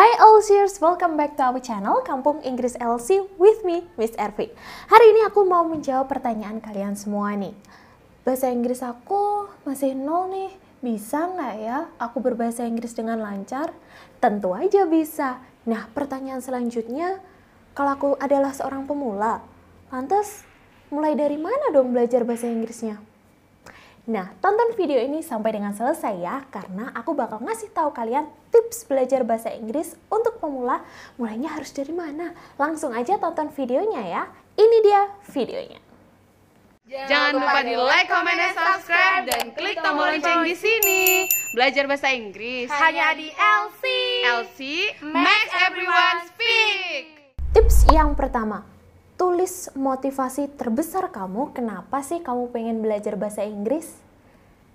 Hai Elsiers, welcome back to our channel Kampung Inggris LC with me, Miss Ervi. Hari ini aku mau menjawab pertanyaan kalian semua nih. Bahasa Inggris aku masih nol nih, bisa nggak ya aku berbahasa Inggris dengan lancar? Tentu aja bisa. Nah, pertanyaan selanjutnya, kalau aku adalah seorang pemula, lantas mulai dari mana dong belajar bahasa Inggrisnya? Nah, tonton video ini sampai dengan selesai ya, karena aku bakal ngasih tahu kalian tips belajar bahasa Inggris untuk pemula. Mulainya harus dari mana? Langsung aja tonton videonya ya. Ini dia videonya. Jangan lupa di like, comment, dan subscribe dan klik tombol lonceng di sini. Belajar bahasa Inggris hanya di LC. LC makes everyone speak. Tips yang pertama, tulis motivasi terbesar kamu kenapa sih kamu pengen belajar bahasa Inggris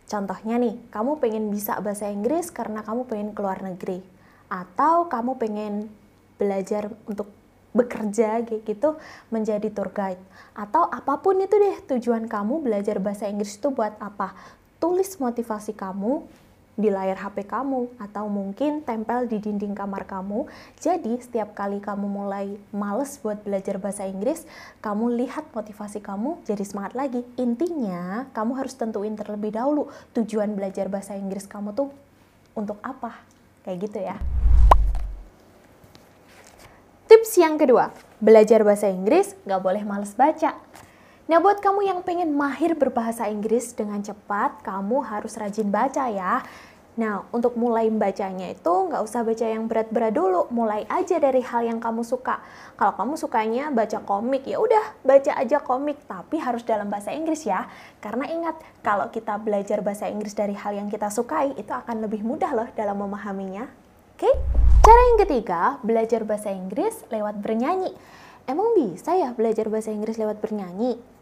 contohnya nih kamu pengen bisa bahasa Inggris karena kamu pengen keluar negeri. Atau kamu pengen belajar untuk bekerja gitu menjadi tour guide. Atau apa pun itu deh tujuan kamu belajar bahasa Inggris itu buat apa? Tulis motivasi kamu di layar HP kamu atau mungkin tempel di dinding kamar kamu. Jadi setiap kali kamu mulai males buat belajar bahasa Inggris, kamu lihat motivasi kamu jadi semangat lagi. Intinya, kamu harus tentuin terlebih dahulu tujuan belajar bahasa Inggris kamu tuh untuk apa. Kayak gitu ya. Tips yang kedua, belajar bahasa Inggris nggak boleh males baca. Nah, buat kamu yang pengen mahir berbahasa Inggris dengan cepat, kamu harus rajin baca ya. Nah, untuk mulai bacanya itu nggak usah baca yang berat-berat dulu, mulai aja dari hal yang kamu suka. Kalau kamu sukanya baca komik, ya udah baca aja komik, tapi harus dalam bahasa Inggris ya. Karena ingat, kalau kita belajar bahasa Inggris dari hal yang kita sukai, itu akan lebih mudah loh dalam memahaminya. Oke? Cara yang ketiga, belajar bahasa Inggris lewat bernyanyi. Emang bisa ya belajar bahasa Inggris lewat bernyanyi?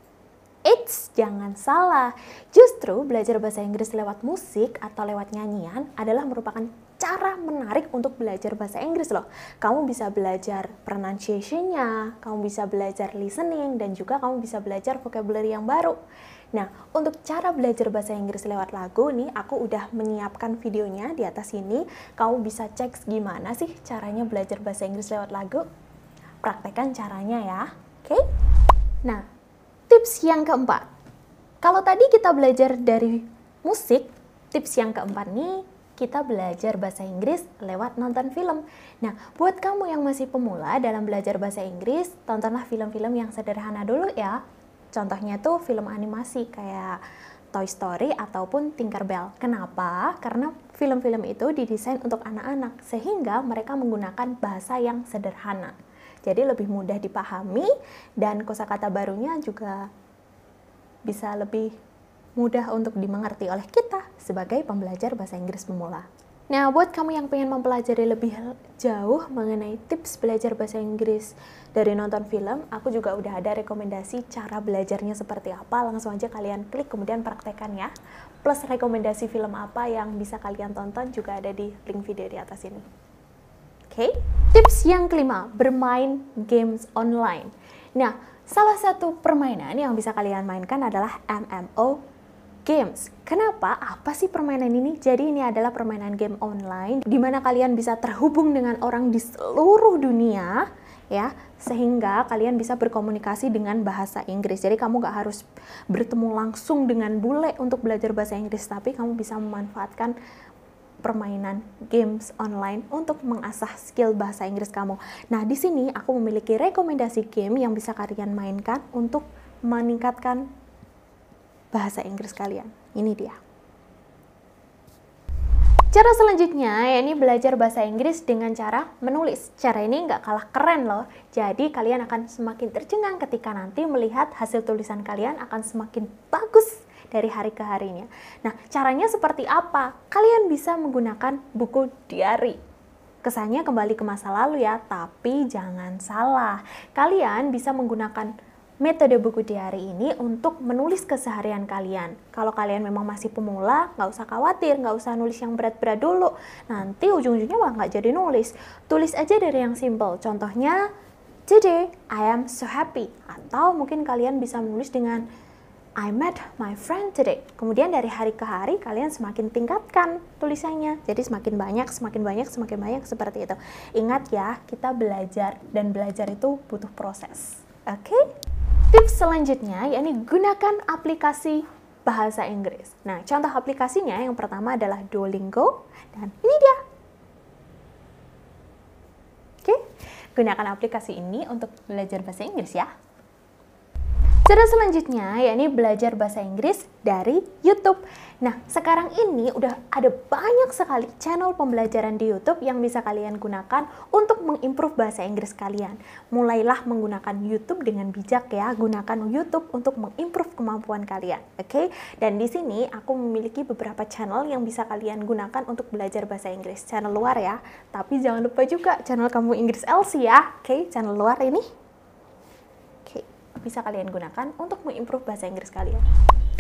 Eits, jangan salah. Justru belajar bahasa Inggris lewat musik atau lewat nyanyian adalah merupakan cara menarik untuk belajar bahasa Inggris loh. Kamu bisa belajar pronunciation-nya, kamu bisa belajar listening, dan juga kamu bisa belajar vocabulary yang baru. Nah, untuk cara belajar bahasa Inggris lewat lagu nih, aku udah menyiapkan videonya di atas ini. Kamu bisa cek gimana sih caranya belajar bahasa Inggris lewat lagu. Praktekkan caranya ya, oke? Okay? Nah, Tips yang keempat, kalau tadi kita belajar dari musik, tips yang keempat nih kita belajar bahasa Inggris lewat nonton film. Nah, buat kamu yang masih pemula dalam belajar bahasa Inggris, tontonlah film-film yang sederhana dulu ya. Contohnya tuh film animasi kayak Toy Story ataupun Tinkerbell. Kenapa? Karena film-film itu didesain untuk anak-anak sehingga mereka menggunakan bahasa yang sederhana. Jadi lebih mudah dipahami dan kosakata barunya juga bisa lebih mudah untuk dimengerti oleh kita sebagai pembelajar bahasa Inggris pemula. Nah, buat kamu yang pengen mempelajari lebih jauh mengenai tips belajar bahasa Inggris dari nonton film, aku juga udah ada rekomendasi cara belajarnya seperti apa. Langsung aja kalian klik kemudian praktekkan ya. Plus rekomendasi film apa yang bisa kalian tonton juga ada di link video di atas ini. Okay? tips yang kelima, bermain games online. Nah, salah satu permainan yang bisa kalian mainkan adalah MMO games. Kenapa? Apa sih permainan ini? Jadi ini adalah permainan game online di mana kalian bisa terhubung dengan orang di seluruh dunia ya sehingga kalian bisa berkomunikasi dengan bahasa Inggris. Jadi kamu gak harus bertemu langsung dengan bule untuk belajar bahasa Inggris, tapi kamu bisa memanfaatkan permainan games online untuk mengasah skill bahasa Inggris kamu. Nah, di sini aku memiliki rekomendasi game yang bisa kalian mainkan untuk meningkatkan bahasa Inggris kalian. Ini dia. Cara selanjutnya, yakni belajar bahasa Inggris dengan cara menulis. Cara ini nggak kalah keren loh. Jadi kalian akan semakin tercengang ketika nanti melihat hasil tulisan kalian akan semakin bagus dari hari ke harinya. Nah, caranya seperti apa? Kalian bisa menggunakan buku diary. Kesannya kembali ke masa lalu ya, tapi jangan salah. Kalian bisa menggunakan metode buku diary ini untuk menulis keseharian kalian. Kalau kalian memang masih pemula, nggak usah khawatir, nggak usah nulis yang berat-berat dulu. Nanti ujung-ujungnya malah nggak jadi nulis. Tulis aja dari yang simple. Contohnya, Today I am so happy. Atau mungkin kalian bisa menulis dengan I met my friend today. Kemudian dari hari ke hari kalian semakin tingkatkan tulisannya. Jadi semakin banyak, semakin banyak, semakin banyak seperti itu. Ingat ya, kita belajar dan belajar itu butuh proses. Oke? Okay? Tips selanjutnya yakni gunakan aplikasi bahasa Inggris. Nah, contoh aplikasinya yang pertama adalah Duolingo dan ini dia. Oke, gunakan aplikasi ini untuk belajar bahasa Inggris ya. Cara selanjutnya yakni belajar bahasa Inggris dari YouTube. Nah, sekarang ini udah ada banyak sekali channel pembelajaran di YouTube yang bisa kalian gunakan untuk mengimprove bahasa Inggris kalian. Mulailah menggunakan YouTube dengan bijak ya, gunakan YouTube untuk mengimprove kemampuan kalian, oke? Okay? Dan di sini aku memiliki beberapa channel yang bisa kalian gunakan untuk belajar bahasa Inggris. Channel luar ya, tapi jangan lupa juga channel kamu Inggris Elsie ya, oke? Okay? Channel luar ini bisa kalian gunakan untuk mengimprove bahasa Inggris kalian.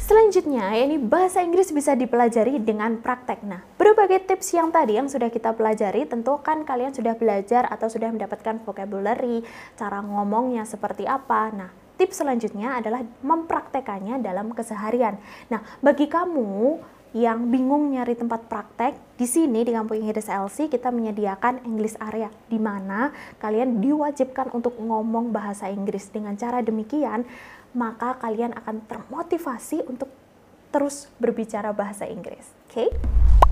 Selanjutnya, ini bahasa Inggris bisa dipelajari dengan praktek. Nah, berbagai tips yang tadi yang sudah kita pelajari, tentu kan kalian sudah belajar atau sudah mendapatkan vocabulary, cara ngomongnya seperti apa. Nah, tips selanjutnya adalah mempraktekannya dalam keseharian. Nah, bagi kamu yang bingung nyari tempat praktek, di sini di Kampung Inggris LC kita menyediakan English area di mana kalian diwajibkan untuk ngomong bahasa Inggris. Dengan cara demikian, maka kalian akan termotivasi untuk terus berbicara bahasa Inggris. Oke? Okay?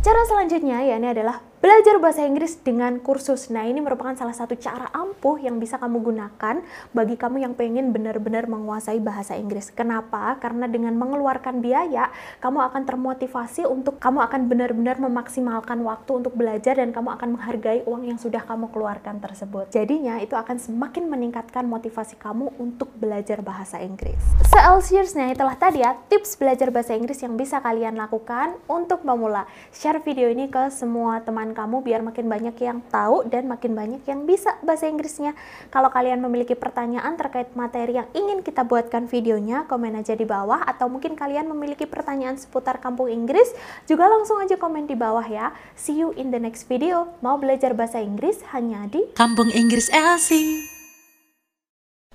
Cara selanjutnya ya ini adalah belajar bahasa Inggris dengan kursus. Nah, ini merupakan salah satu cara ampuh yang bisa kamu gunakan bagi kamu yang pengen benar-benar menguasai bahasa Inggris. Kenapa? Karena dengan mengeluarkan biaya, kamu akan termotivasi untuk kamu akan benar-benar memaksimalkan waktu untuk belajar dan kamu akan menghargai uang yang sudah kamu keluarkan tersebut. Jadinya itu akan semakin meningkatkan motivasi kamu untuk belajar bahasa Inggris. Se-Elsiersnya itulah tadi ya tips belajar bahasa Inggris yang bisa kalian lakukan untuk memula. Share video ini ke semua teman kamu biar makin banyak yang tahu dan makin banyak yang bisa bahasa Inggrisnya. Kalau kalian memiliki pertanyaan terkait materi yang ingin kita buatkan videonya, komen aja di bawah atau mungkin kalian memiliki pertanyaan seputar kampung Inggris, juga langsung aja komen di bawah ya. See you in the next video. Mau belajar bahasa Inggris hanya di Kampung Inggris Elsie.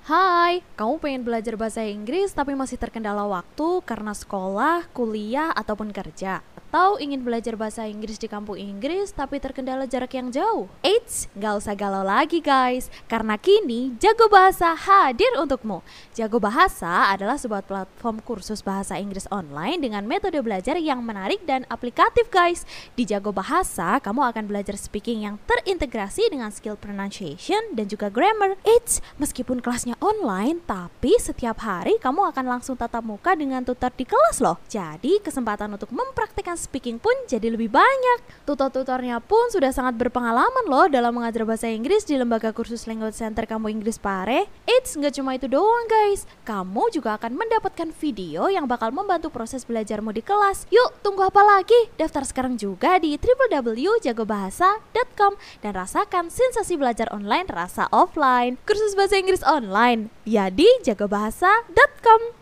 Hai, kamu pengen belajar bahasa Inggris tapi masih terkendala waktu karena sekolah, kuliah, ataupun kerja? Atau ingin belajar bahasa Inggris di kampung Inggris tapi terkendala jarak yang jauh? Eits, gak usah galau lagi guys, karena kini Jago Bahasa hadir untukmu. Jago Bahasa adalah sebuah platform kursus bahasa Inggris online dengan metode belajar yang menarik dan aplikatif guys. Di Jago Bahasa, kamu akan belajar speaking yang terintegrasi dengan skill pronunciation dan juga grammar. Eits, meskipun kelasnya online, tapi setiap hari kamu akan langsung tatap muka dengan tutor di kelas loh. Jadi kesempatan untuk mempraktekkan speaking pun jadi lebih banyak. Tutor-tutornya pun sudah sangat berpengalaman loh dalam mengajar bahasa Inggris di lembaga kursus language center kamu Inggris Pare. Eits, nggak cuma itu doang guys. Kamu juga akan mendapatkan video yang bakal membantu proses belajarmu di kelas. Yuk, tunggu apa lagi? Daftar sekarang juga di www.jagobahasa.com dan rasakan sensasi belajar online rasa offline. Kursus bahasa Inggris online, ya di jagobahasa.com.